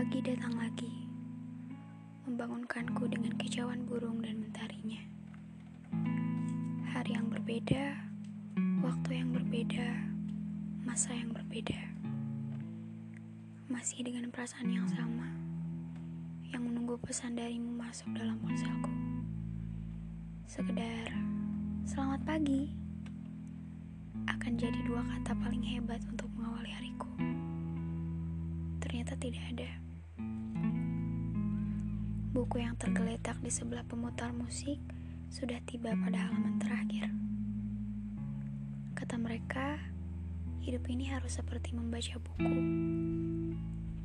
Pagi datang lagi, membangunkanku dengan kicauan burung dan mentarinya. Hari yang berbeda, waktu yang berbeda, masa yang berbeda. Masih dengan perasaan yang sama, yang menunggu pesan darimu masuk dalam ponselku. Sekedar, selamat pagi. Akan jadi dua kata paling hebat untuk mengawali hariku ternyata tidak ada. Buku yang tergeletak di sebelah pemutar musik sudah tiba pada halaman terakhir. Kata mereka, hidup ini harus seperti membaca buku.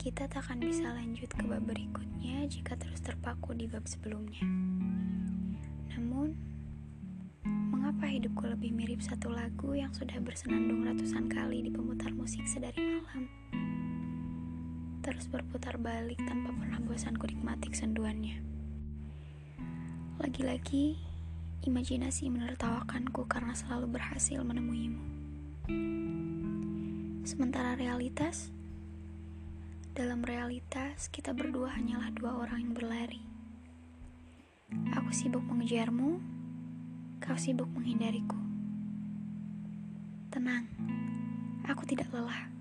Kita tak akan bisa lanjut ke bab berikutnya jika terus terpaku di bab sebelumnya. Namun, mengapa hidupku lebih mirip satu lagu yang sudah bersenandung ratusan kali di pemutar musik sedari malam? Terus berputar balik tanpa pernah bosanku nikmati senduannya. Lagi-lagi, imajinasi menertawakanku karena selalu berhasil menemuimu. Sementara realitas, dalam realitas kita berdua hanyalah dua orang yang berlari. Aku sibuk mengejarmu, kau sibuk menghindariku. Tenang, aku tidak lelah.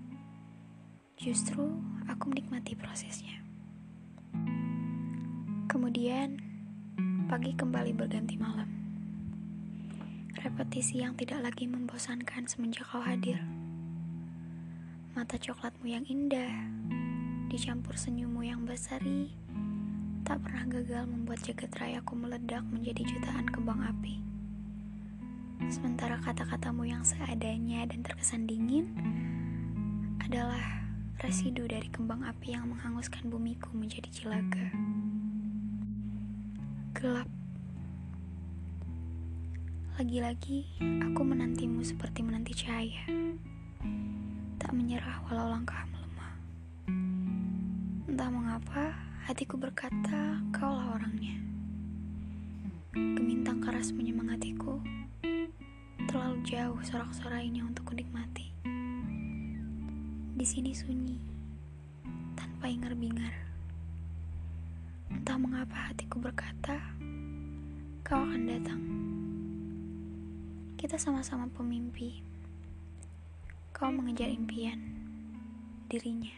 Justru aku menikmati prosesnya. Kemudian, pagi kembali berganti malam. Repetisi yang tidak lagi membosankan semenjak kau hadir. Mata coklatmu yang indah, dicampur senyummu yang berseri, tak pernah gagal membuat jagat rayaku meledak menjadi jutaan kembang api. Sementara kata-katamu yang seadanya dan terkesan dingin residu dari kembang api yang menghanguskan bumiku menjadi cilaga. Gelap. Lagi-lagi, aku menantimu seperti menanti cahaya. Tak menyerah walau langkah melemah. Entah mengapa, hatiku berkata, kaulah orangnya. Gemintang keras menyemangatiku, terlalu jauh sorak-sorainya untuk kunikmati. Di sini sunyi, tanpa ingar-bingar. Entah mengapa hatiku berkata, kau akan datang. Kita sama-sama pemimpi. Kau mengejar impian, dirinya.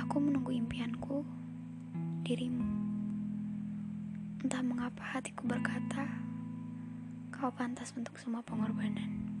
Aku menunggu impianku, dirimu. Entah mengapa hatiku berkata, kau pantas untuk semua pengorbanan.